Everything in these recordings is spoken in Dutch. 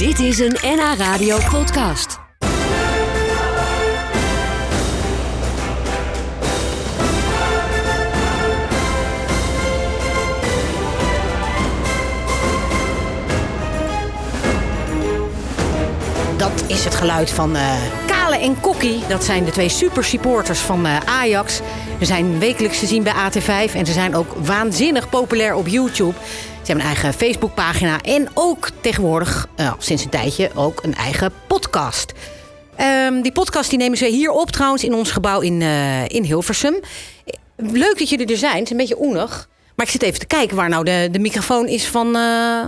Dit is een NH Radio podcast. Dat is het geluid van eh, Kale en Kokkie. Dat zijn de twee supersupporters van eh, Ajax. Ze zijn wekelijks te zien bij AT5 en ze zijn ook waanzinnig populair op YouTube. Ze hebben een eigen Facebookpagina en ook tegenwoordig, eh, sinds een tijdje, ook een eigen podcast. Ehm, die podcast die nemen ze hier op trouwens in ons gebouw in, eh, in Hilversum. Leuk dat jullie er zijn. Het is een beetje oenig. Maar ik zit even te kijken waar nou de, de microfoon is van, eh,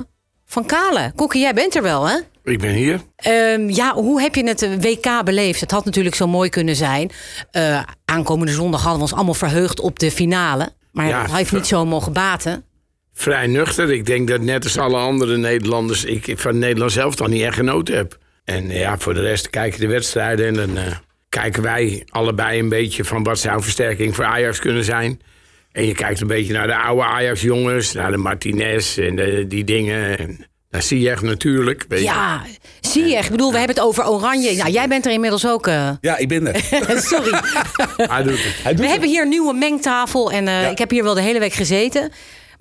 van Kale. Kokkie, jij bent er wel, hè? Ik ben hier. Ehm, ja, hoe heb je het WK beleefd? Het had natuurlijk zo mooi kunnen zijn. Aankomende zondag hadden we ons allemaal verheugd op de finale. Maar Ja, dat heeft niet zo mogen baten. Vrij nuchter. Ik denk dat net als alle andere Nederlanders... ik ik van Nederland zelf dan niet echt genoten heb. En eh, ja, voor de rest kijk je de wedstrijden... en dan eh, kijken wij allebei een beetje van... wat zou een versterking voor Ajax kunnen zijn. En je kijkt een beetje naar de oude Ajax-jongens... naar de Martinez en de- die dingen... En, naar Ziyech natuurlijk. weet je. Ja, zie je. Ik bedoel, we hebben het over Oranje. Nou, jij bent er inmiddels ook. eh, Ja, ik ben er. sorry. Hij doet het. Hij doet We het. hebben hier een nieuwe mengtafel. En eh, Ja. ik heb hier wel de hele week gezeten.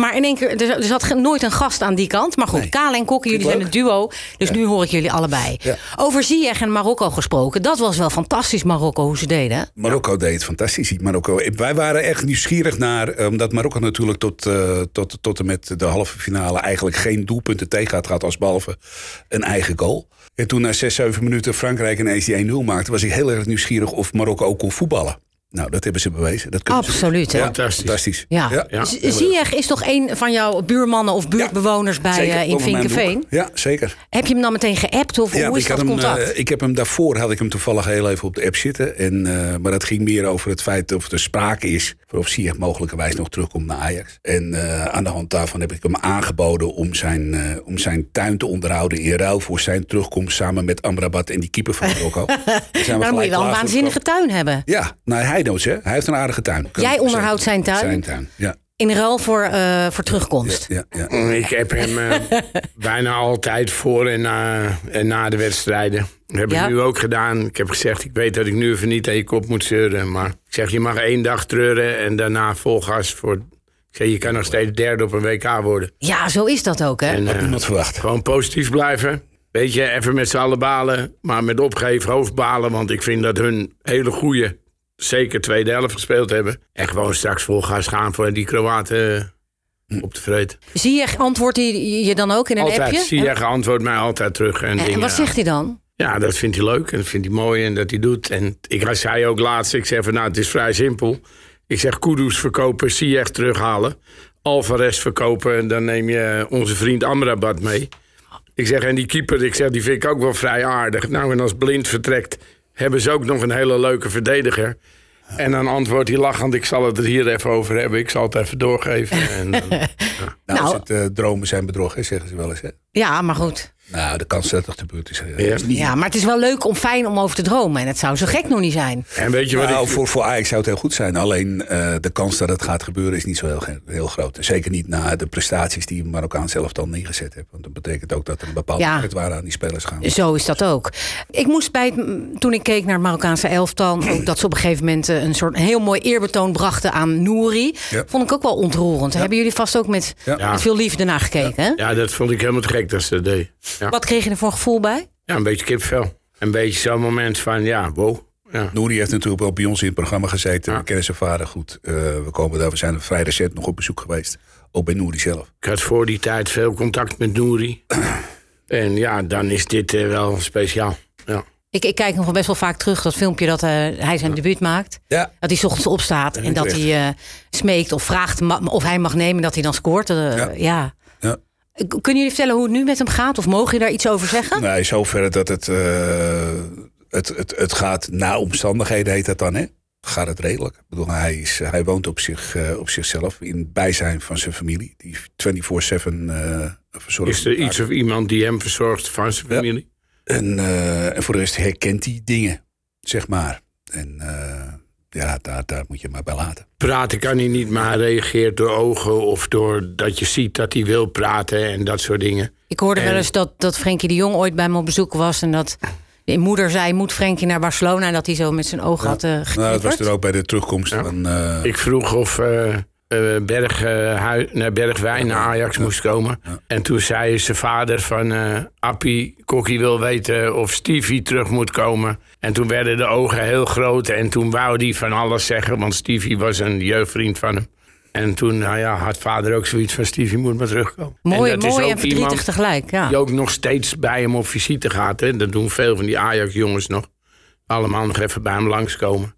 Maar in één keer, er, zat nooit een gast aan die kant. Maar goed, Nee. Kale en Kokkie, jullie zijn een duo. Dus nu hoor ik jullie allebei. Ja. Over Ziyech en Marokko gesproken. Dat was wel fantastisch, Marokko, hoe ze deden. Marokko deed het fantastisch. Marokko. Wij waren echt nieuwsgierig naar, eh, omdat Marokko natuurlijk tot, eh, tot, tot en met de halve finale eigenlijk geen doelpunten tegen had gehad als behalve een eigen goal. En toen na 6, 7 minuten Frankrijk ineens die 1-0 maakte, was ik heel erg nieuwsgierig of Marokko ook kon voetballen. Nou, dat hebben ze bewezen. Dat ze Absoluut? Ja, Fantastisch. fantastisch. Ja. Ja. Z- Ziyech is toch een van jouw buurmannen of buurtbewoners bij, Zeker, eh, in Vinkenveen? Ja, zeker. Heb je hem dan meteen geappt of Ja, hoe is ik, dat had hem, contact? eh, ik heb hem daarvoor had ik hem toevallig heel even op de app zitten. En, eh, maar dat ging meer over het feit of er sprake is. voor Of Ziyech mogelijkerwijs nog terugkomt naar Ajax. En eh, aan de hand daarvan heb ik hem aangeboden om zijn, eh, om zijn tuin te onderhouden. In ruil voor zijn terugkomst samen met Amrabat en die keeper van Marokko. Daar zijn we Nou, dan moet je wel een waanzinnige tuin hebben. Ja, nou, hij hè. Hij heeft een aardige tuin. Jij onderhoudt zijn tuin? Zijn tuin, ja. In ruil voor, eh, voor terugkomst. ja, ja. Ik heb hem eh, bijna altijd voor en na, en na de wedstrijden. Dat heb Ja. ik nu ook gedaan. Ik heb gezegd, ik weet dat ik nu even niet aan je kop moet zeuren. Maar ik zeg, je mag één dag treuren en daarna vol gas voor... Ik zeg, je kan nog steeds derde op een WK worden. Ja, zo is dat ook, hè? En Had eh, niemand verwacht. gewoon positief blijven. Weet je, even met z'n allen balen. Maar met opgeven hoofd balen. Want ik vind dat hun hele goede, zeker tweede helft gespeeld hebben. En gewoon straks vol gas gaan voor die Kroaten eh, op te vreten. Ziyech antwoordt hij je dan ook in een Altijd. appje? Zie je antwoordt mij altijd terug. En, En, en dingen. wat zegt hij dan? Ja, dat vindt hij leuk en dat vindt hij mooi en dat hij doet. En ik zei ook laatst, ik zeg van nou, het is vrij simpel. Ik zeg Kudus verkopen, Ziyech terughalen. Alvarez verkopen en dan neem je onze vriend Amrabat mee. Ik zeg, en die keeper, ik zeg, die vind ik ook wel vrij aardig. Nou, en als Blind vertrekt, hebben ze ook nog een hele leuke verdediger. En dan antwoordt hij lachend, ik zal het er hier even over hebben. Ik zal het even doorgeven. En dan, Nou, Nou- als het, eh, dromen zijn bedrog, hè, zeggen ze wel eens. Hè? Ja, maar goed. Nou, de kans dat het gebeurd is, Ja. is niet Ja, maar het is wel leuk om fijn om over te dromen. En het zou zo gek nog niet zijn. en weet je wat Nou, ik... voor, voor Ajax zou het heel goed zijn. Alleen eh, de kans dat het gaat gebeuren is niet zo heel, heel groot. Zeker niet na de prestaties die Marokkaan zelf dan neergezet heeft. Want dat betekent ook dat er een bepaalde Ja. aan die spelers gaan. Zo is dat ook. Ik moest bij het, toen ik keek naar het Marokkaanse elftal... ook dat ze op een gegeven moment eh, een soort heel mooi eerbetoon brachten aan Nouri. Ja. Vond ik ook wel ontroerend. Hebben jullie vast ook met, Ja. met veel liefde naar gekeken, hè? Ja, dat vond ik helemaal te gek dat ze dat deed. Ja. Wat kreeg je er voor gevoel bij? Ja, een beetje kipvel. Een beetje zo'n moment van, ja, wow. Ja. Nouri heeft natuurlijk wel bij ons in het programma gezeten. We kennen zijn vader goed. Eh, we, komen daar, we zijn er vrij recent nog op bezoek geweest. Ook bij Nouri zelf. Ik had voor die tijd veel contact met Nouri. en ja, dan is dit eh, wel speciaal. Ja. Ik, ik kijk nog wel best wel vaak terug dat filmpje dat eh, hij zijn debuut maakt. Ja. Dat hij 's ochtends opstaat en niet dat hij eh, smeekt of vraagt ma- of hij mag nemen dat hij dan scoort. Ja. ja. Ja. Kunnen jullie vertellen hoe het nu met hem gaat? Of mogen je daar iets over zeggen? Nou, in zoverre dat het, eh, het, het, het gaat naar omstandigheden, heet dat dan, hè? Gaat het redelijk. Ik bedoel, hij, is, hij woont op, zich, eh, op zichzelf in bijzijn van zijn familie. Die 24-7 eh verzorgt. Is er iets of iemand die hem verzorgt van zijn Ja. familie? En, eh, en voor de rest herkent hij dingen, zeg maar. En eh, ja, daar, daar moet je maar bij laten. Praten kan hij niet, maar hij reageert door ogen of door dat je ziet dat hij wil praten en dat soort dingen. Ik hoorde wel En- eens dat, dat Frenkie de Jong ooit bij me op bezoek was. En dat de moeder zei, moet Frenkie naar Barcelona? En dat hij zo met zijn ogen had uh, Nou, dat was er ook bij de terugkomst Ja. van... eh, Ik vroeg of eh, eh, Berg, eh, naar Bergwijn naar Ajax moest komen. En toen zei zijn vader van eh Appie, Kokkie wil weten of Stevie terug moet komen. En toen werden de ogen heel groot en toen wou hij van alles zeggen, want Stevie was een jeugdvriend van hem. En toen nou ja, had vader ook zoiets van Stevie moet maar terugkomen. Mooi, en dat is mooi ook en verdrietig iemand tegelijk. Ja. die ook nog steeds bij hem op visite gaat. Hè. Dat doen veel van die Ajax-jongens nog. Allemaal nog even bij hem langskomen.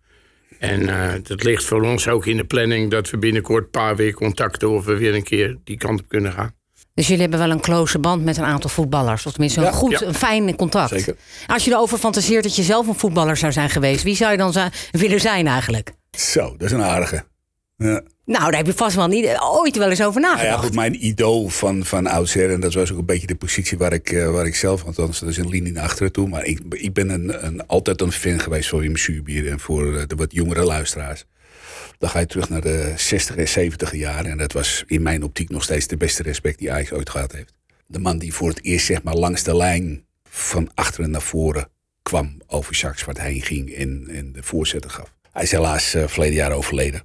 En eh dat ligt voor ons ook in de planning... dat we binnenkort een paar weer contacten... of we weer een keer die kant op kunnen gaan. Dus jullie hebben wel een close band met een aantal voetballers. Of tenminste een Ja. goed, Ja. een fijn contact. Zeker. Als je erover fantaseert dat je zelf een voetballer zou zijn geweest... wie zou je dan willen zijn eigenlijk? Zo, dat is een aardige. Ja. Nou, daar heb je vast wel niet ooit wel eens over Nou nagedacht. ja, goed, mijn idool van, van oudsher, en dat was ook een beetje de positie waar ik, eh, waar ik zelf, althans dat is een linie naar achteren toe, maar ik, ik ben een, een, altijd een fan geweest van Wim Suurbier en voor eh, de wat jongere luisteraars. Dan ga je terug naar de 60 en 70 jaren en dat was in mijn optiek nog steeds de beste respect die Ajax ooit gehad heeft. De man die voor het eerst zeg maar langs de lijn van achteren naar voren kwam over Jacques wat heen ging en, en de voorzetten gaf. Hij is helaas eh, verleden jaar overleden.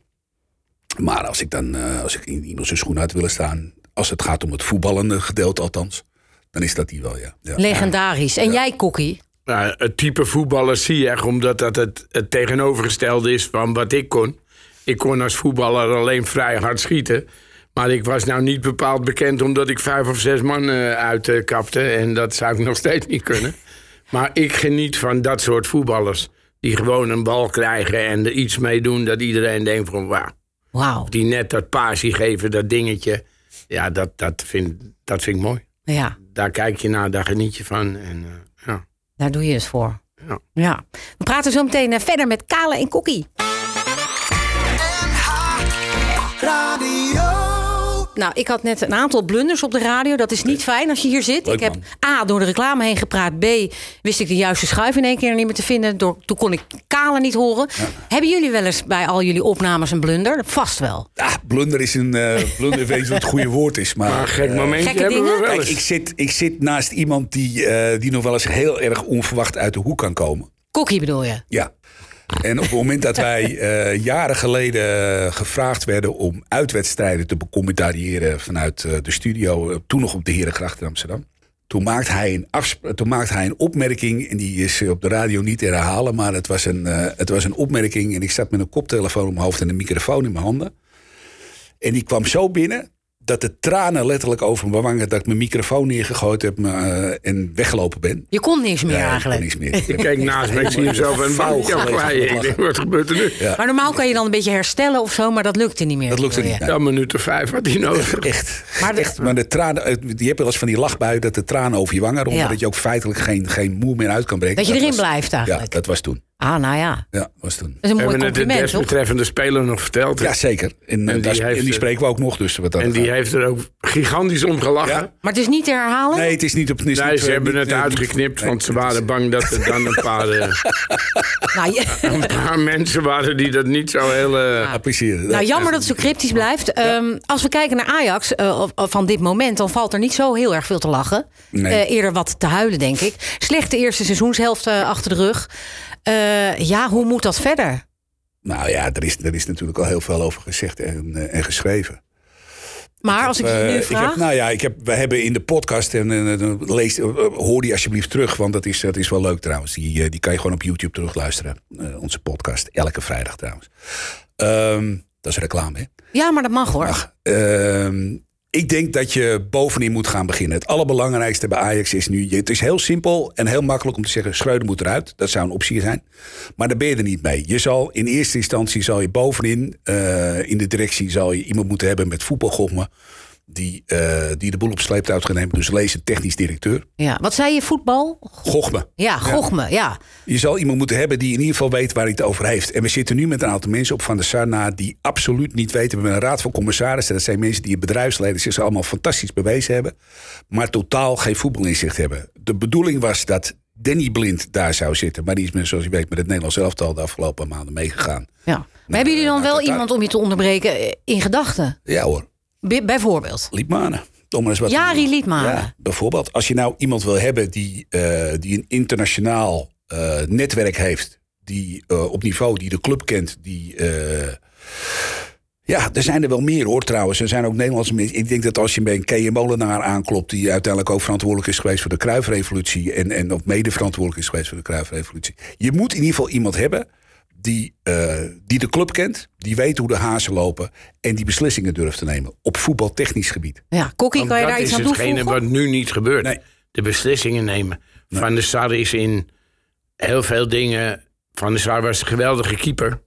Maar als ik dan, eh, als ik in iemand zijn schoen uit willen staan, als het gaat om het voetballende gedeelte althans, dan is dat die wel, ja. ja. Legendarisch. En jij, Kokkie? Nou, het type voetballer zie je echt... omdat dat het, het tegenovergestelde is van wat ik kon. Ik kon als voetballer alleen vrij hard schieten... Maar ik was nou niet bepaald bekend omdat ik vijf of zes man eh, uitkapte. En dat zou ik nog steeds niet kunnen. Maar ik geniet van dat soort voetballers. Die gewoon een bal krijgen en er iets mee doen dat iedereen denkt van wauw. Wauw. Die net dat paasje geven, dat dingetje. Ja, dat, dat, vind, dat vind ik mooi. Ja, Daar kijk je naar, daar geniet je van. En, eh, ja. daar doe je het voor. Ja. Ja. We praten zo meteen eh, verder met Kale en Kokkie. Nou, ik had net een aantal blunders op de radio. Dat is niet fijn als je hier zit. Leuk, ik heb man. A, door de reclame heen gepraat. B, wist ik de juiste schuif in één keer niet meer te vinden. Door, toen kon ik Kale niet horen. Hebben jullie wel eens bij al jullie opnames een blunder? Vast wel. Ah, blunder is een. eh blunder weet niet wat het goede woord is. Maar, gek eh, momentje gekke hebben we dingen? wel Kijk, eens. ik zit, ik zit naast iemand die, eh, die nog wel eens heel erg onverwacht uit de hoek kan komen. Kokkie bedoel je? Ja. En op het moment dat wij eh, jaren geleden eh, gevraagd werden om uitwedstrijden te becommentariëren vanuit eh, de studio, toen nog op de Herengracht in Amsterdam. Toen maakte, hij een toen maakte hij een opmerking, en die is op de radio niet te herhalen, maar het was, een, het was een opmerking. En ik zat met een koptelefoon op mijn hoofd en een microfoon in mijn handen. En die kwam zo binnen dat de tranen letterlijk over mijn wangen, dat ik mijn microfoon neergegooid heb eh, en weggelopen ben. Je kon niks meer Ja, ik kon eigenlijk. niks meer. Ik kijk naast me, ik zie hem zelf een denk, wat gebeurt er nu? Ja. Maar normaal kan je dan een beetje herstellen of zo, maar dat lukte niet meer. Dat lukte niet. Ja, minuut of vijf had hij nodig. Echt. Maar Maar, de- echt, maar de tranen, eh, je hebt wel eens van die lachbuien dat de tranen over je wangen rollen. Ja. Dat je ook feitelijk geen, geen moer meer uit kan breken. Dat je erin was- blijft Ja, eigenlijk. dat was toen. Ah, nou ja. Ja, was toen. Dat is een We mooi hebben het de desbetreffende speler nog verteld. Ja, zeker. En, En en, die heeft, en die spreken we ook nog. Dus wat dat En die gaat. heeft er ook gigantisch om gelachen. Ja. Maar het is niet te herhalen? Nee, het is niet op... het is Nee, niet, ze eh, hebben niet- het nee, uitgeknipt, nee, want ze waren bang dat er dan een paar, eh, Nou, je- een paar mensen waren die dat niet zo heel... eh, appreciëren. nou, jammer dat het zo cryptisch blijft. Ehm, als we kijken naar Ajax eh, van dit moment, dan valt er niet zo heel erg veel te lachen. Nee. Eh, eerder wat te huilen, denk ik. Slechte eerste seizoenshelft achter de rug. Eh, ja, hoe moet dat verder? Nou ja, er is, er is natuurlijk al heel veel over gezegd en, eh, en geschreven. Maar als ik je Eh, nu ik vraag. heb, nou ja, ik heb, we hebben in de podcast, en, en, lees, eh, hoor die alsjeblieft terug, want dat is, dat is wel leuk trouwens. Die, eh, die kan je gewoon op YouTube terugluisteren. Eh, onze podcast, elke vrijdag trouwens. Ehm, dat is reclame, hè? Ja, maar dat mag hoor. Ach, ik denk dat je bovenin moet gaan beginnen. Het allerbelangrijkste bij Ajax is nu... Het is heel simpel en heel makkelijk om te zeggen... Schreuder moet eruit. Dat zou een optie zijn. Maar daar ben je er niet mee. Je zal in eerste instantie zal je bovenin... eh, in de directie zal je iemand moeten hebben met voetbalgochme... Die, eh, die de boel op sleeptouw gaat nemen. Dus lees een technisch directeur. Ja, wat zei je, voetbal? Gochme. Ja, Gochme, ja. Je zal iemand moeten hebben die in ieder geval weet waar hij het over heeft. En we zitten nu met een aantal mensen op Van der Sar na die absoluut niet weten. We hebben een raad van commissarissen. Dat zijn mensen die in bedrijfsleven zich allemaal fantastisch bewezen hebben. Maar totaal geen voetbalinzicht hebben. De bedoeling was dat Danny Blind daar zou zitten. Maar die is, met, zoals je weet, met het Nederlands elftal de afgelopen maanden meegegaan. Ja. Maar hebben jullie dan naar wel iemand om je te onderbreken eh, in gedachten? Ja hoor, Bijvoorbeeld. Liedmanen. Jari. Liedmanen. Ja, bijvoorbeeld, als je nou iemand wil hebben die, eh, die een internationaal eh, netwerk heeft, die eh, op niveau, die de club kent, die. ja, er zijn er wel meer hoor trouwens. Er zijn ook Nederlandse mensen. Ik denk dat als je bij een K.M. Molenaar aanklopt... die uiteindelijk ook verantwoordelijk is geweest voor de Kruifrevolutie... en, en ook mede verantwoordelijk is geweest voor de Kruifrevolutie. Je moet in ieder geval iemand hebben die, eh, die de club kent... die weet hoe de hazen lopen... en die beslissingen durft te nemen op voetbaltechnisch gebied. Ja, Kokkie, kan je dat daar iets is aan hetgene toevoegen? wat nu niet gebeurt. Nee. De beslissingen nemen. Van der Sar is in heel veel dingen... Van der Sar was een geweldige keeper.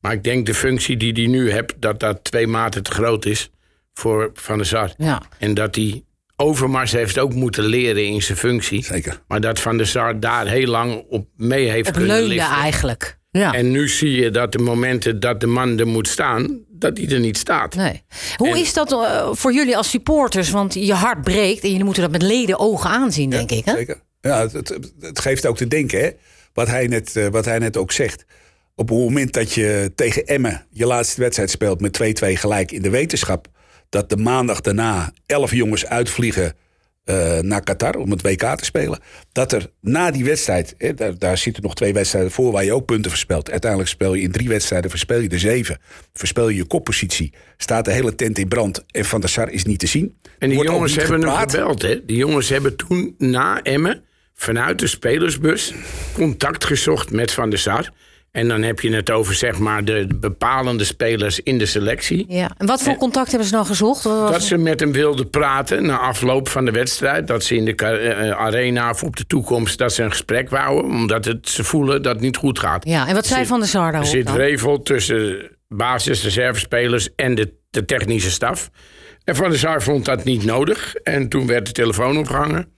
Maar ik denk de functie die hij nu hebt... dat dat twee maten te groot is voor Van der Sar. Ja. En dat hij Overmars heeft ook moeten leren in zijn functie. Zeker. Maar dat Van der Sar daar heel lang op mee heeft Het kunnen leunde liften. eigenlijk. Ja. En nu zie je dat de momenten dat de man er moet staan... dat hij er niet staat. Nee. Hoe En- is dat eh, voor jullie als supporters? Want je hart breekt en jullie moeten dat met leden ogen aanzien, denk ik. Hè? Zeker. Ja, het, het, het geeft ook te denken, hè? Wat, hij net, eh, wat hij net ook zegt. Op het moment dat je tegen Emmen je laatste wedstrijd speelt met 2-2 gelijk in de wetenschap. dat de maandag daarna elf jongens uitvliegen eh, naar Qatar om het WK te spelen. Dat er na die wedstrijd, hè, daar, daar zitten nog twee wedstrijden voor waar je ook punten verspelt. Uiteindelijk speel je in drie wedstrijden, verspeel je er zeven. Verspel je je koppositie, staat de hele tent in brand en Van der Sar is niet te zien. En die wordt jongens hebben hem gepraat. gebeld. Hè? Die jongens hebben toen na Emmen vanuit de spelersbus contact gezocht met Van der Sar. En dan heb je het over zeg maar de bepalende spelers in de selectie. Ja. En wat voor contact hebben ze nou gezocht? Dat ze met hem wilden praten na afloop van de wedstrijd. Dat ze in de ka- eh, arena of op de toekomst dat ze een gesprek wouden. Omdat het, ze voelen dat het niet goed gaat. Ja, en wat zei zit- Van der Sar Er zit revel tussen basis, reservespelers en de, de technische staf. En Van der Sar vond dat niet nodig. En toen werd de telefoon opgehangen.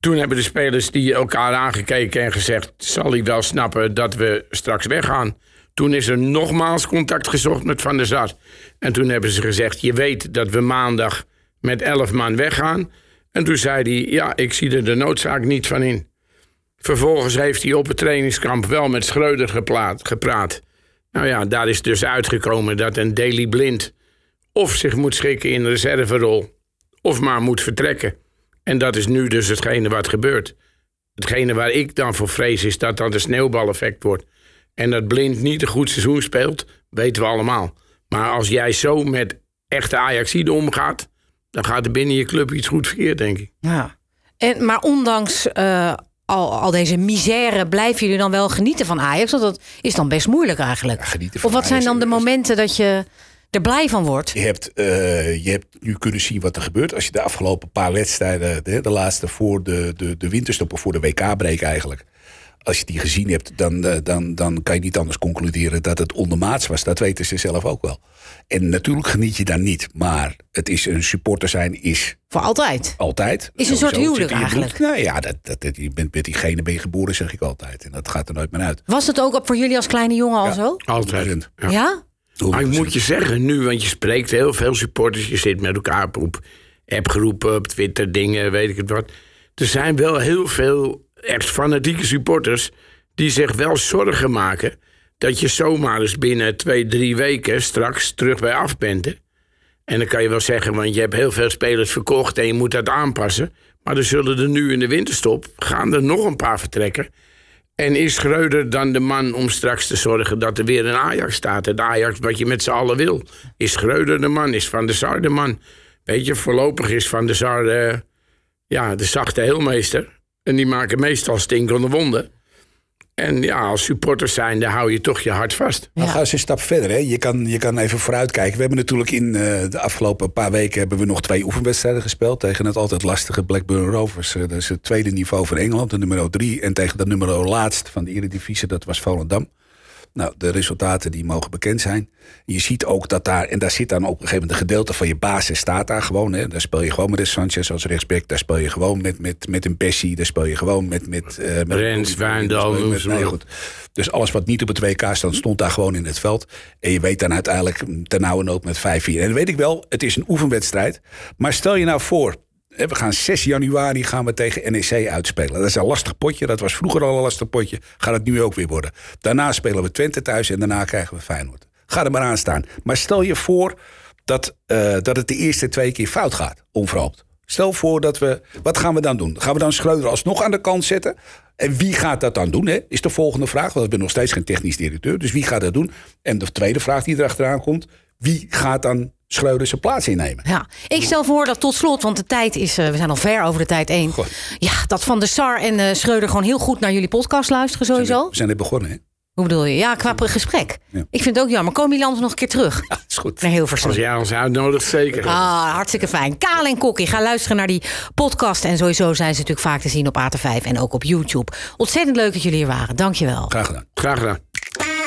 Toen hebben de spelers die elkaar aangekeken en gezegd... zal hij wel snappen dat we straks weggaan. Toen is er nogmaals contact gezocht met Van der Sar. En toen hebben ze gezegd... je weet dat we maandag met elf man weggaan. En toen zei hij... ja, ik zie er de noodzaak niet van in. Vervolgens heeft hij op het trainingskamp wel met Schreuder gepraat. Nou ja, daar is dus uitgekomen dat een Daily Blind... of zich moet schikken in een reserverol... of maar moet vertrekken. En dat is nu dus hetgene wat gebeurt. Hetgene waar ik dan voor vrees is dat dat een sneeuwbaleffect wordt. En dat Blind niet een goed seizoen speelt, weten we allemaal. Maar als jij zo met echte Ajaxide omgaat... dan gaat er binnen je club iets goed verkeerd, denk ik. Ja. En, maar ondanks eh, al, al deze misère blijven jullie dan wel genieten van Ajax? Want dat is dan best moeilijk eigenlijk. genieten van of wat zijn dan de momenten dat je er blij van wordt? Je hebt, eh, je hebt nu kunnen zien wat er gebeurt. Als je de afgelopen paar wedstrijden, de, de laatste voor de, de, de winterstop of voor de WK-break eigenlijk. Als je die gezien hebt, dan, eh, dan, dan kan je niet anders concluderen dat het ondermaats was. Dat weten ze zelf ook wel. En natuurlijk geniet je daar niet. Maar het is een supporter zijn is Voor altijd. altijd. Is een soort huwelijk eigenlijk. Nou ja, dat, dat, dat- je bent met diegene ben je geboren, zeg ik altijd. En dat gaat er nooit meer uit. Was het ook voor jullie als kleine jongen al zo? Altijd. Ja. Maar ik moet je zeggen, nu, want je spreekt heel veel supporters, je zit met elkaar op, op appgroepen, op Twitter, dingen, weet ik het wat. Er zijn wel heel veel echt fanatieke supporters die zich wel zorgen maken dat je zomaar eens binnen twee, drie weken straks terug bij af bent. hè. En dan kan je wel zeggen, want je hebt heel veel spelers verkocht en je moet dat aanpassen. Maar er zullen er nu in de winterstop, gaan er nog een paar vertrekken. En is Schreuder dan de man om straks te zorgen dat er weer een Ajax staat? Het Ajax wat je met z'n allen wil. Is Schreuder de man? Is Van der Sar de man? Weet je, voorlopig is Van der Sar eh, ja, de zachte heelmeester. En die maken meestal stinkende wonden. En ja, als supporters zijn, dan hou je toch je hart vast. Dan gaan ze een stap verder. Hè. Je, kan, je kan even vooruitkijken. We hebben natuurlijk in eh, de afgelopen paar weken hebben we nog twee oefenwedstrijden gespeeld. Tegen het altijd lastige Blackburn Rovers. Eh, dat is het tweede niveau van Engeland, de nummer drie. En tegen de nummer laatst van de Eredivisie, dat was Volendam. Nou, de resultaten die mogen bekend zijn. Je ziet ook dat daar, en daar zit dan op een gegeven moment een gedeelte van je basis staat daar gewoon. Hè. Daar speel je gewoon met een Sanchez als rechtsback. Daar speel je gewoon met, met, met een Bessie. Daar speel je gewoon met... met, eh met Rens, Wijndal, nee, goed. Dus alles wat niet op het WK stond, stond daar gewoon in het veld. En je weet dan uiteindelijk ten nauwe nood met 5-4. En dan weet ik wel, het is een oefenwedstrijd. Maar stel je nou voor, we gaan 6 januari gaan we tegen NEC uitspelen. Dat is een lastig potje. Dat was vroeger al een lastig potje. Gaat het nu ook weer worden. Daarna spelen we Twente thuis en daarna krijgen we Feyenoord. Ga er maar aan staan. Maar stel je voor dat, uh, dat het de eerste twee keer fout gaat, onverhoopt. Stel voor dat we. Wat gaan we dan doen? Gaan we dan Schreuder alsnog aan de kant zetten? En wie gaat dat dan doen? Hè? Is de volgende vraag. Want ik ben nog steeds geen technisch directeur. Dus wie gaat dat doen? En de tweede vraag die erachteraan komt. Wie gaat dan Schreuder zijn plaats innemen? Ja, ik stel voor dat tot slot, want de tijd is. Uh, we zijn al ver over de tijd één. Ja, dat Van de Sar en uh, Schreuder gewoon heel goed naar jullie podcast luisteren, sowieso. We zijn net begonnen, hè? Hoe bedoel je? Ja, qua gesprek. Ja. Ik vind het ook jammer. Komen jullie anders nog een keer terug? Ja, is goed. Hilversum. Als jij ons uitnodigt, zeker. Ah, hartstikke fijn. Kaal en Kokkie, ga luisteren naar die podcast. En sowieso zijn ze natuurlijk vaak te zien op AT5 en ook op YouTube. Ontzettend leuk dat jullie hier waren. Dankjewel. Graag gedaan. Graag gedaan.